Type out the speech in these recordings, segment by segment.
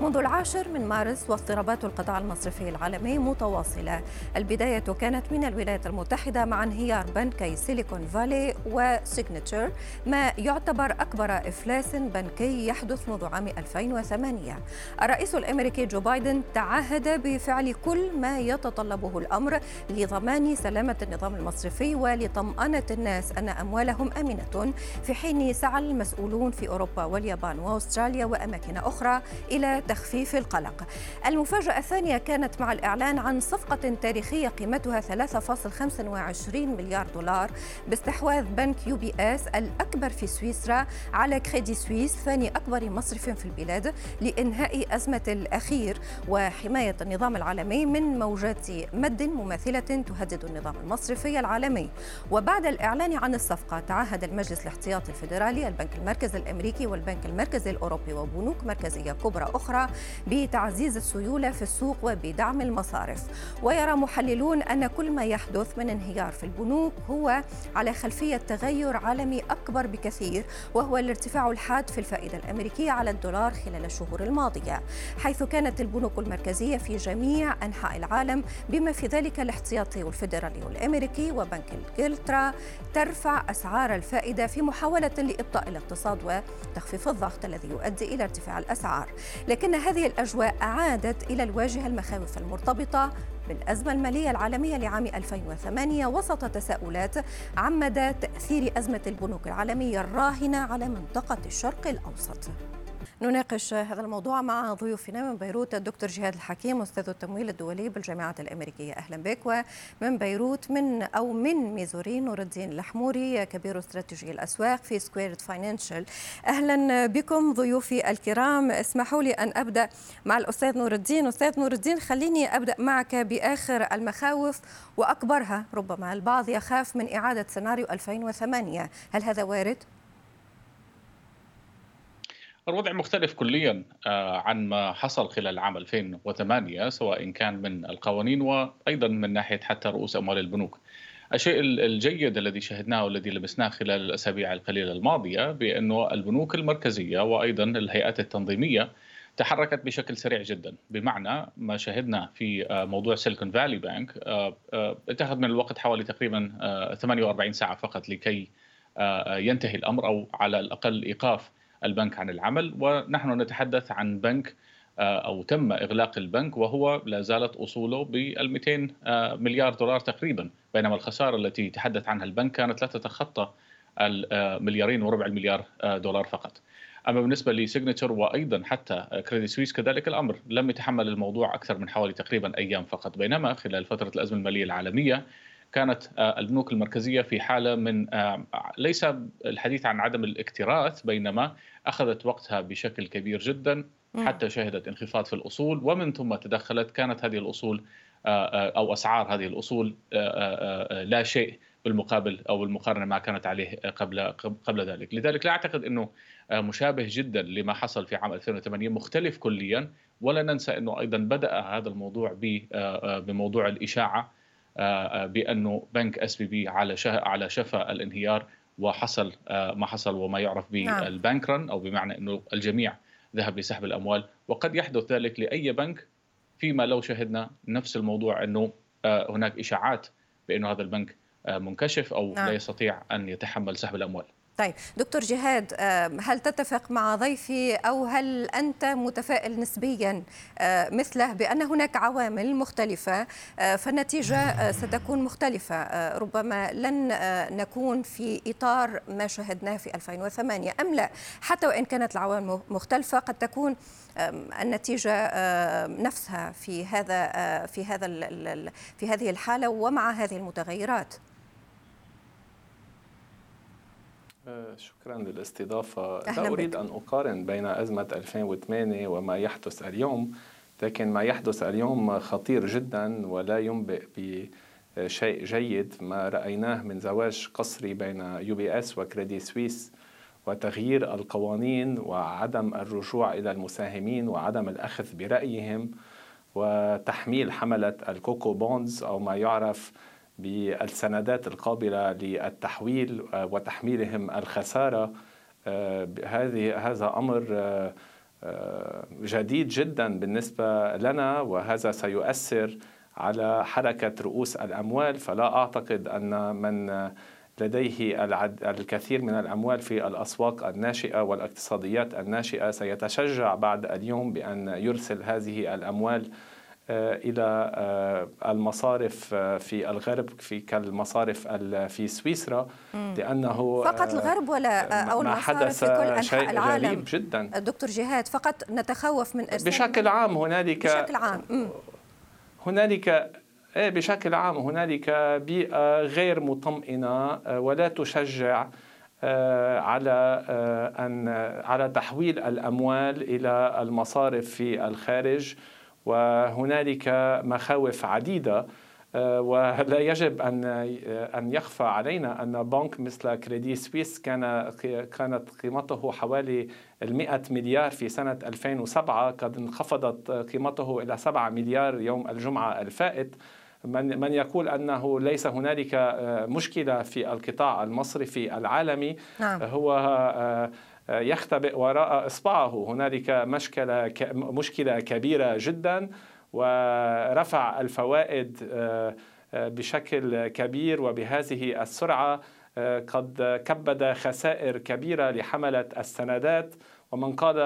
منذ العاشر من مارس واضطرابات القطاع المصرفي العالمي متواصلة. البداية كانت من الولايات المتحدة مع انهيار بنكي سيليكون فالي وسيجنتشر ما يعتبر أكبر إفلاس بنكي يحدث منذ عام 2008 الرئيس الأمريكي جو بايدن تعهد بفعل كل ما يتطلبه الأمر لضمان سلامة النظام المصرفي ولطمأنة الناس أن أموالهم آمنة. في حين سعى المسؤولون في أوروبا واليابان وأستراليا وأماكن أخرى إلى تخفيف القلق. المفاجأة الثانية كانت مع الإعلان عن صفقة تاريخية قيمتها 3.25 مليار دولار باستحواذ بنك UBS الأكبر في سويسرا على كريدي سويس ثاني أكبر مصرف في البلاد لإنهاء أزمة الأخير وحماية النظام العالمي من موجات مد مماثلة تهدد النظام المصرفي العالمي. وبعد الإعلان عن الصفقة تعهد المجلس الاحتياطي الفيدرالي البنك المركزي الأمريكي والبنك المركزي الأوروبي وبنوك مركزية كبرى أخرى بتعزيز السيولة في السوق وبدعم المصارف. ويرى محللون أن كل ما يحدث من انهيار في البنوك هو على خلفية تغير عالمي أكبر بكثير وهو الارتفاع الحاد في الفائدة الأمريكية على الدولار خلال الشهور الماضية حيث كانت البنوك المركزية في جميع أنحاء العالم بما في ذلك الاحتياطي الفيدرالي الأمريكي وبنك إنجلترا ترفع أسعار الفائدة في محاولة لإبطاء الاقتصاد وتخفيف الضغط الذي يؤدي إلى ارتفاع الأسعار. لكن لكن هذه الأجواء أعادت إلى الواجهة المخاوف المرتبطة بالأزمة المالية العالمية لعام 2008 وسط تساؤلات عن مدى تأثير أزمة البنوك العالمية الراهنة على منطقة الشرق الأوسط. نناقش هذا الموضوع مع ضيوفنا من بيروت الدكتور جهاد الحكيم أستاذ التمويل الدولي بالجامعة الأمريكية. أهلا بك. ومن بيروت من أو من ميزوري نور الدين الحموري كبير استراتيجي الأسواق في سكويرد فاينانشال أهلا بكم ضيوفي الكرام. اسمحوا لي أن أبدأ مع الأستاذ نور الدين أستاذ نور الدين خليني أبدأ معك بآخر المخاوف وأكبرها. ربما البعض يخاف من إعادة سيناريو 2008 هل هذا وارد؟ الوضع مختلف كليا آه، عن ما حصل خلال عام 2008 سواء كان من القوانين وأيضا من ناحية حتى رؤوس أموال البنوك. الشيء الجيد الذي شهدناه والذي لمسناه خلال الأسابيع القليلة الماضية بأنه البنوك المركزية وأيضا الهيئات التنظيمية تحركت بشكل سريع جدا بمعنى ما شهدنا في آه، موضوع سيليكون فالي بانك اتخذ من الوقت حوالي تقريبا 48 آه، ساعة فقط لكي ينتهي الأمر أو على الأقل إيقاف البنك عن العمل ونحن نتحدث عن بنك آه، أو تم إغلاق البنك وهو لا زالت أصوله بال 200 آه، مليار دولار تقريبا بينما الخسارة التي تحدث عنها البنك كانت لا تتخطى المليارين وربع المليار آه، دولار فقط. أما بالنسبة لسيجنتشر وأيضا حتى كريدي سويس كذلك الأمر لم يتحمل الموضوع أكثر من حوالي تقريبا أيام فقط بينما خلال فترة الأزمة المالية العالمية كانت البنوك المركزية في حالة من ليس الحديث عن عدم الاكتراث بينما أخذت وقتها بشكل كبير جدا حتى شهدت انخفاض في الأصول ومن ثم تدخلت كانت هذه الأصول آه، آه، أو أسعار هذه الأصول آه، لا شيء بالمقابل أو بالمقارنة ما كانت عليه قبل قبل ذلك، لذلك لا أعتقد إنه مشابه جدا لما حصل في عام 2008 مختلف كليا. ولا ننسى إنه أيضا بدأ هذا الموضوع بموضوع الإشاعة. بأنه بنك SVB على على شفا الانهيار وحصل آه، ما حصل وما يعرف نعم. بال bank run أو بمعنى إنه الجميع ذهب لسحب الأموال وقد يحدث ذلك لأي بنك فيما لو شهدنا نفس الموضوع إنه آه، هناك إشاعات بأنه هذا البنك آه، منكشف أو نعم. لا يستطيع أن يتحمل سحب الأموال طيب دكتور جهاد هل تتفق مع ضيفي أو هل أنت متفائل نسبيا مثله بأن هناك عوامل مختلفة فالنتيجة ستكون مختلفة ربما لن نكون في إطار ما شاهدناه في 2008 أم لا؟ حتى وإن كانت العوامل مختلفة قد تكون النتيجة نفسها في هذا في هذا في هذه الحالة ومع هذه المتغيرات. شكرا للاستضافة. لا أريد أن أقارن بين أزمة 2008 وما يحدث اليوم لكن ما يحدث اليوم خطير جدا ولا ينبئ بشيء جيد. ما رأيناه من زواج قسري بين UBS وكريدي سويس وتغيير القوانين وعدم الرجوع إلى المساهمين وعدم الأخذ برأيهم وتحميل حملة ال CoCo bonds أو ما يعرف بالسندات القابلة للتحويل وتحميلهم الخسارة. هذه هذا أمر جديد جدا بالنسبة لنا وهذا سيؤثر على حركة رؤوس الأموال. فلا أعتقد أن من لديه الكثير من الأموال في الأسواق الناشئة والاقتصاديات الناشئة سيتشجع بعد اليوم بأن يرسل هذه الأموال آه، إلى آه، المصارف آه، في الغرب في كالمصارف في سويسرا لأنه فقط الغرب ولا أو المصارف في كل أنحاء العالم؟ غريب جدا. دكتور جهاد فقط نتخوف من بشكل عام هنالك بشكل عام هنالك إيه، بشكل عام هنالك بيئة غير مطمئنة ولا تشجع على أن على تحويل الأموال إلى المصارف في الخارج. وهنالك مخاوف عديدة آه، ولا يجب أن أن يخفى علينا أن بنك مثل كريدي سويس كان كانت قيمته حوالي 100 مليار في سنة 2007 قد انخفضت قيمته إلى 7 مليار يوم الجمعة الفائت من من يقول أنه ليس هنالك آه، مشكلة في القطاع المصرفي العالمي نعم. هو آه، يختبئ وراء إصبعه. هنالك مشكلة مشكلة كبيرة جدا ورفع الفوائد آه، آه، بشكل كبير وبهذه السرعة آه، قد كبد خسائر كبيرة لحملة السندات. ومن قال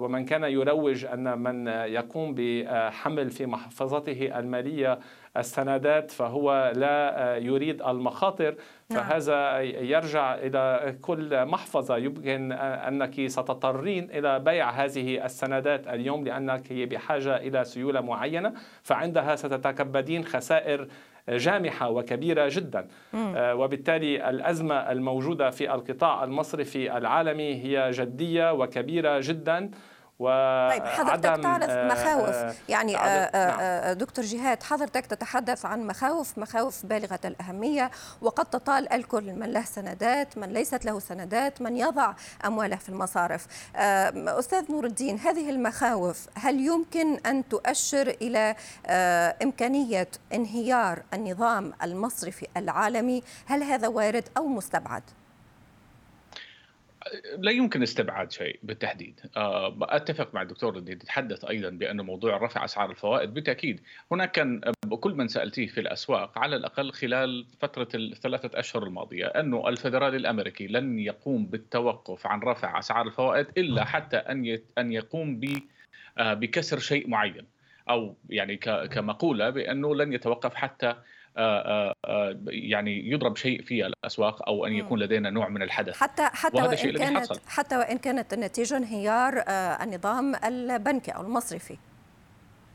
ومن كان يروج أن من يقوم بحمل في محفظته المالية السندات فهو لا يريد المخاطر نعم. فهذا يرجع إلى كل محفظة. يمكن أنك ستضطرين إلى بيع هذه السندات اليوم لأنك بحاجة إلى سيولة معينة فعندها ستتكبدين خسائر جامحة وكبيرة جدا. آه، وبالتالي الأزمة الموجودة في القطاع المصرفي العالمي هي جدية وكبيرة جدا. و طيب حضرتك تعرف آه، مخاوف آه يعني آه نعم. دكتور جهاد حضرتك تتحدث عن مخاوف مخاوف بالغة الأهمية وقد تطال الكل من له سندات من ليست له سندات من يضع أمواله في المصارف أستاذ نور الدين هذه المخاوف هل يمكن أن تؤشر إلى إمكانية انهيار النظام المصرفي العالمي هل هذا وارد أو مستبعد؟ لا يمكن استبعاد شيء بالتحديد. آه، أتفق مع الدكتور الذي يتحدث أيضا بأن موضوع رفع أسعار الفوائد بالتأكيد هناك كان كل من سألتيه في الأسواق على الأقل خلال فترة الثلاثة أشهر الماضية انه الفدرالي الأمريكي لن يقوم بالتوقف عن رفع أسعار الفوائد إلا حتى أن أن يقوم آه، بكسر شيء معين. أو يعني كمقولة بأنه لن يتوقف حتى آه، آه، آه، يعني يضرب شيء في الأسواق أو أن يكون لدينا نوع من الحدث. حتى حتى وهذا وإن كانت حصل. حتى وإن كانت النتيجه انهيار النظام البنكي أو المصرفي.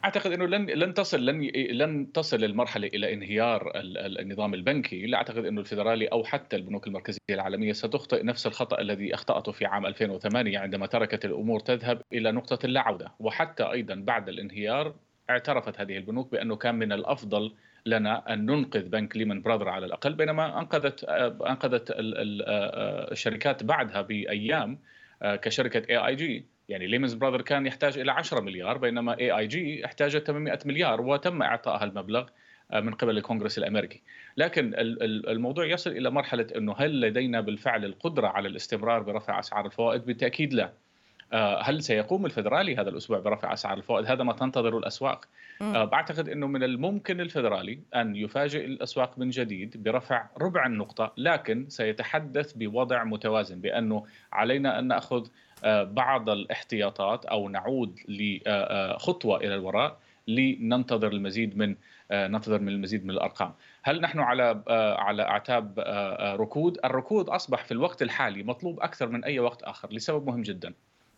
أعتقد إنه لن لن تصل لن لن تصل المرحلة إلى انهيار النظام البنكي، لا أعتقد إنه الفيدرالي أو حتى البنوك المركزية العالمية ستخطئ نفس الخطأ الذي أخطأته في عام 2008 عندما تركت الأمور تذهب إلى نقطة اللا عوده، وحتى أيضا بعد الانهيار اعترفت هذه البنوك بأنه كان من الأفضل لنا أن ننقذ بنك ليمان براذر على الأقل بينما أنقذت أنقذت الشركات بعدها بأيام كشركة AIG يعني ليمان براذر كان يحتاج إلى 10 مليار بينما AIG احتاجت 800 مليار وتم إعطائها المبلغ من قبل الكونغرس الأمريكي، لكن الموضوع يصل إلى مرحلة إنه هل لدينا بالفعل القدرة على الاستمرار برفع أسعار الفوائد؟ بالتأكيد لا. آه، هل سيقوم الفدرالي هذا الأسبوع برفع أسعار الفوائد؟ هذا ما تنتظر الأسواق. آه، بعتقد إنه من الممكن الفدرالي أن يفاجئ الأسواق من جديد برفع ربع النقطة، لكن سيتحدث بوضع متوازن بأنه علينا أن نأخذ آه، بعض الاحتياطات أو نعود لخطوه إلى الوراء لننتظر المزيد من ننتظر من المزيد من الأرقام. هل نحن على على أعتاب ركود؟ الركود أصبح في الوقت الحالي مطلوب أكثر من أي وقت آخر لسبب مهم جدا.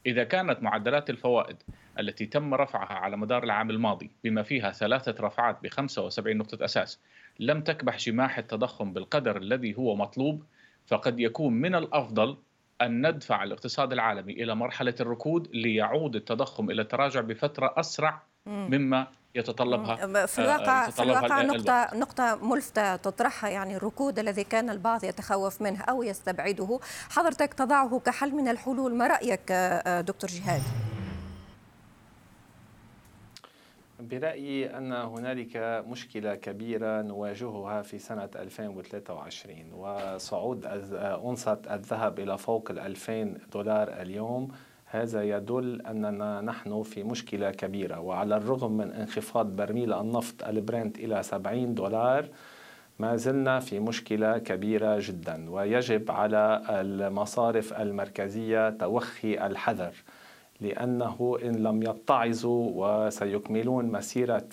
إذا كانت معدلات الفوائد التي تم رفعها على مدار العام الماضي بما فيها ثلاثة رفعات ب 75 نقطة أساس لم تكبح جماح التضخم بالقدر الذي هو مطلوب فقد يكون من الأفضل أن ندفع الاقتصاد العالمي إلى مرحلة الركود ليعود التضخم إلى التراجع بفترة أسرع مما يتطلبها في الواقع في الواقع نقطة نقطة ملفتة تطرحها يعني الركود الذي كان البعض يتخوف منه أو يستبعده. حضرتك تضعه كحل من الحلول ما رأيك دكتور جهاد؟ برأيي أن هنالك مشكلة كبيرة نواجهها في سنة 2023 وصعود أنصة الذهب إلى فوق ال 2000 دولار اليوم. هذا يدل أننا نحن في مشكلة كبيرة وعلى الرغم من انخفاض برميل النفط البرنت إلى 70 دولار ما زلنا في مشكلة كبيرة جدا ويجب على المصارف المركزية توخي الحذر لأنه إن لم يتعظوا وسيكملون مسيرة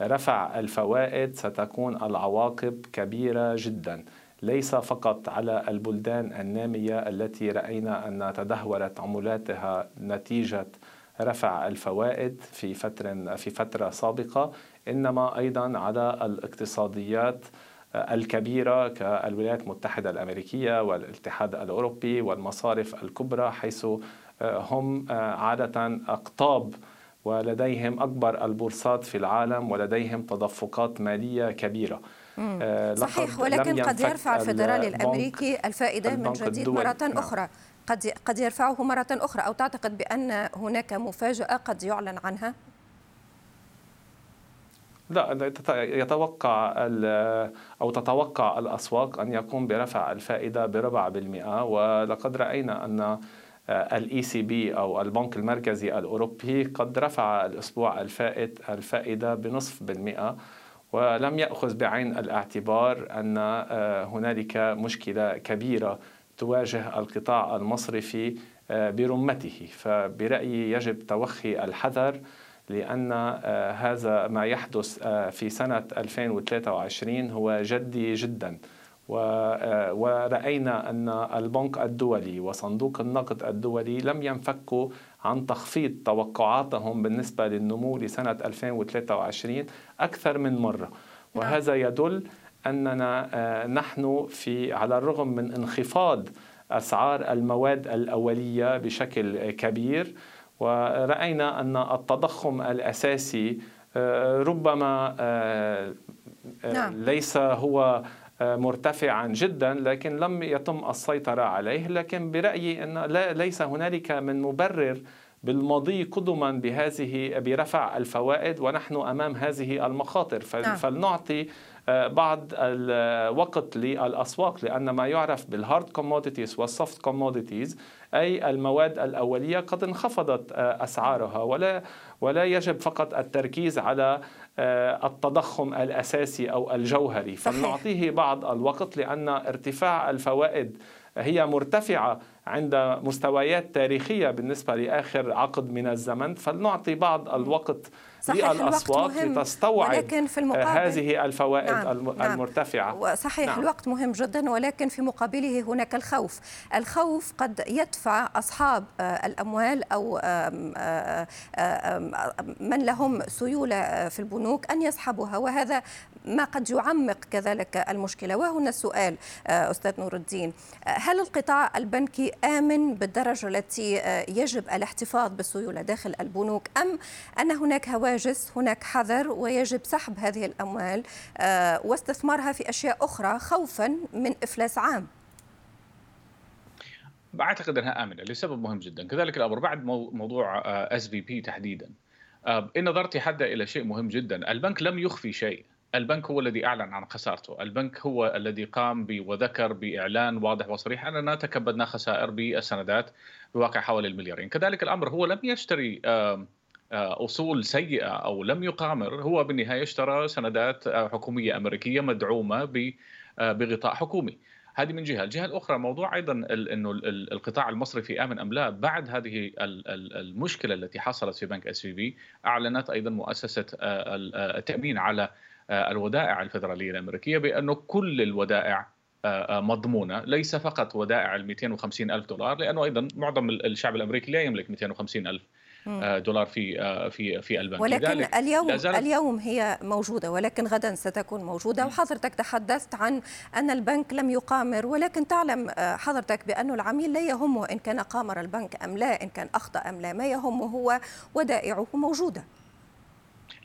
رفع الفوائد ستكون العواقب كبيرة جدا. ليس فقط على البلدان النامية التي رأينا أن تدهورت عملاتها نتيجة رفع الفوائد في فترة في فترة سابقة إنما أيضا على الاقتصاديات الكبيرة كالولايات المتحدة الأمريكية والاتحاد الأوروبي والمصارف الكبرى حيث هم عادة أقطاب ولديهم أكبر البورصات في العالم ولديهم تدفقات مالية كبيرة. صحيح ولكن قد يرفع الفدرالي الأمريكي الفائدة من جديد مرة نعم. أخرى. قد قد يرفعه مرة أخرى أو تعتقد بأن هناك مفاجأة قد يعلن عنها؟ لا يتوقع أو تتوقع الأسواق أن يقوم برفع الفائدة بربع بالمئة. ولقد رأينا أن ال ECB أو البنك المركزي الأوروبي قد رفع الأسبوع الفائت الفائدة بنصف بالمئة. ولم يأخذ بعين الاعتبار أن آه، هنالك مشكلة كبيرة تواجه القطاع المصرفي آه، برمته. فبرأيي يجب توخي الحذر لأن آه، هذا ما يحدث في سنة 2023 هو جدي جدا. ورأينا أن البنك الدولي وصندوق النقد الدولي لم ينفكوا عن تخفيض توقعاتهم بالنسبة للنمو لسنة 2023 أكثر من مرة نعم. وهذا يدل أننا آه، نحن في على الرغم من انخفاض أسعار المواد الأولية بشكل كبير ورأينا أن التضخم الأساسي آه، ربما نعم. ليس هو مرتفعا جدا لكن لم يتم السيطرة عليه. لكن برأيي أن لا ليس هنالك من مبرر بالمضي قدما بهذه برفع الفوائد ونحن أمام هذه المخاطر. نعم. فلنعطي آه، بعض الوقت للأسواق لأن ما يعرف بال hard commodities وال soft commodities أي المواد الأولية قد انخفضت آه، أسعارها. ولا ولا يجب فقط التركيز على التضخم الأساسي أو الجوهري. فلنعطيه بعض الوقت لأن ارتفاع الفوائد هي مرتفعة عند مستويات تاريخية بالنسبة لآخر عقد من الزمن. فلنعطي بعض الوقت صحيح للأسواق لتستوعب ولكن في المقابل هذه الفوائد نعم, نعم. المرتفعة صحيح نعم. الوقت مهم جدا ولكن في مقابله هناك الخوف الخوف قد يدفع أصحاب آه، الأموال أو آه، من لهم سيولة في البنوك أن يسحبوها وهذا ما قد يعمق كذلك المشكلة. وهنا السؤال آه، أستاذ نور الدين هل القطاع البنكي آمن بالدرجة التي يجب الاحتفاظ بالسيولة داخل البنوك أم أن هناك هواجس هناك حذر ويجب سحب هذه الأموال آه، واستثمارها في أشياء أخرى خوفا من إفلاس عام؟ أعتقد أنها آمنة لسبب مهم جدا، كذلك الأمر بعد موضوع SVB تحديدا. آه، إن نظرتي حتى إلى شيء مهم جدا، البنك لم يخفي شيء، البنك هو الذي أعلن عن خسارته، البنك هو الذي قام وذكر بإعلان واضح وصريح اننا تكبدنا خسائر بالسندات بواقع حوالي المليارين، كذلك الأمر هو لم يشتري آه، أصول سيئة أو لم يقامر. هو بالنهاية اشترى سندات آه، حكومية أمريكية مدعومة آه، بغطاء حكومي. هذه من جهة، الجهة الأخرى موضوع أيضا إنه القطاع المصرفي آمن أم لا بعد هذه المشكلة التي حصلت في بنك اس في بي أعلنت أيضا مؤسسة التأمين على الودائع الفدراليه الأمريكية بأنه كل الودائع مضمونة ليس فقط ودائع ال 250 ألف دولار لأنه أيضا معظم الشعب الأمريكي لا يملك 250 ألف آه، دولار في آه، في في البنك. ولكن اليوم اليوم هي موجودة ولكن غدا ستكون موجودة وحضرتك تحدثت عن أن البنك لم يقامر ولكن تعلم آه، حضرتك بانه العميل لا يهمه إن كان قامر البنك أم لا إن كان أخطأ أم لا ما يهمه هو ودائعه موجودة.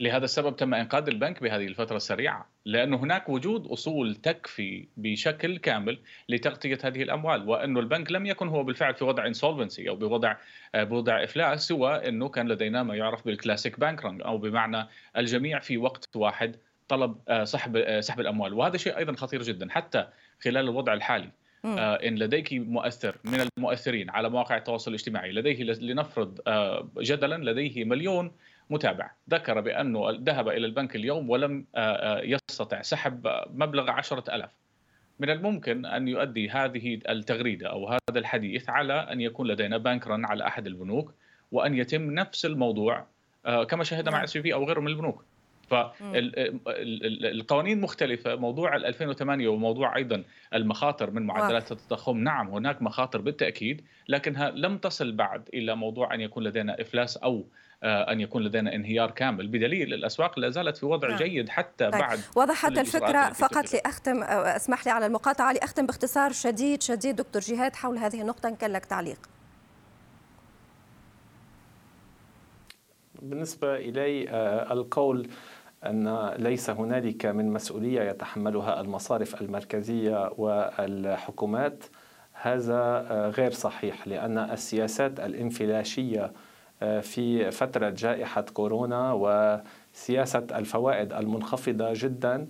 لهذا السبب تم إنقاذ البنك بهذه الفترة السريعة لأنه هناك وجود أصول تكفي بشكل كامل لتغطية هذه الأموال وانه البنك لم يكن هو بالفعل في وضع انسولفنسي أو بوضع بوضع إفلاس سوى انه كان لدينا ما يعرف بالكلاسيك بانك أو بمعنى الجميع في وقت واحد طلب آه، سحب آه، سحب الأموال. وهذا شيء أيضا خطير جدا حتى خلال الوضع الحالي آه، إن لديك مؤثر من المؤثرين على مواقع التواصل الاجتماعي لديه لنفرض جدلا لديه مليون متابع. ذكر بأنه ذهب إلى البنك اليوم ولم يستطع سحب مبلغ عشرة ألاف. من الممكن أن يؤدي هذه التغريدة أو هذا الحديث على أن يكون لدينا bank run على أحد البنوك وأن يتم نفس الموضوع كما شاهدنا مع S نعم. V أو غيره من البنوك. فالقوانين مختلفة. موضوع 2008 وموضوع أيضا المخاطر من معدلات التضخم. نعم هناك مخاطر بالتأكيد لكنها لم تصل بعد إلى موضوع أن يكون لدينا إفلاس أو آه، أن يكون لدينا انهيار كامل بدليل الأسواق لا زالت في وضع نعم. جيد حتى طيب. بعد وضحت الفكرة فقط لأختم أسمح لي على المقاطعة لأختم باختصار شديد شديد دكتور جهاد حول هذه النقطة إن كان لك تعليق بالنسبة إلي آه، القول أن ليس هنالك من مسؤولية يتحملها المصارف المركزية والحكومات هذا آه، غير صحيح لأن السياسات الانفلاشية آه، في فترة جائحة كورونا وسياسة الفوائد المنخفضة جدا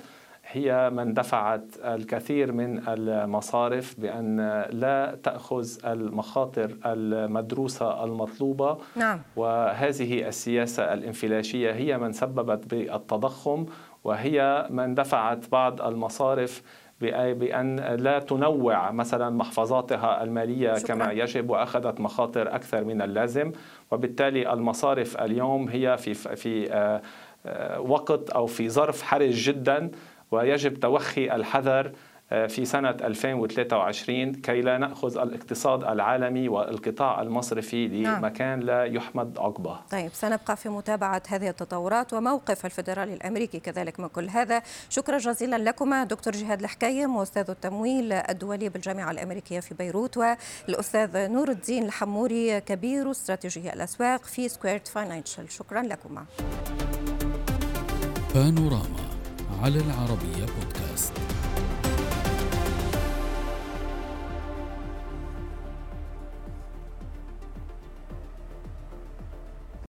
هي من دفعت الكثير من المصارف بأن لا تأخذ المخاطر المدروسة المطلوبة نعم. وهذه السياسة الانفلاشية هي من سببت بالتضخم وهي من دفعت بعض المصارف بأن لا تنوع مثلا محفظاتها المالية شكرا. كما يجب وأخذت مخاطر أكثر من اللازم وبالتالي المصارف اليوم هي في في آه، آه، وقت أو في ظرف حرج جدا ويجب توخي الحذر في سنة 2023 كي لا نأخذ الاقتصاد العالمي والقطاع المصرفي نعم. لمكان لا يحمد عقبه. طيب سنبقى في متابعة هذه التطورات وموقف الفدرالي الأمريكي كذلك من كل هذا. شكرا جزيلا لكما دكتور جهاد الحكايم وأستاذ التمويل الدولي بالجامعة الأمريكية في بيروت والأستاذ نور الدين الحموري كبير استراتيجية الأسواق في Squared Financial شكرا لكما. بانوراما على العربية بودكاست.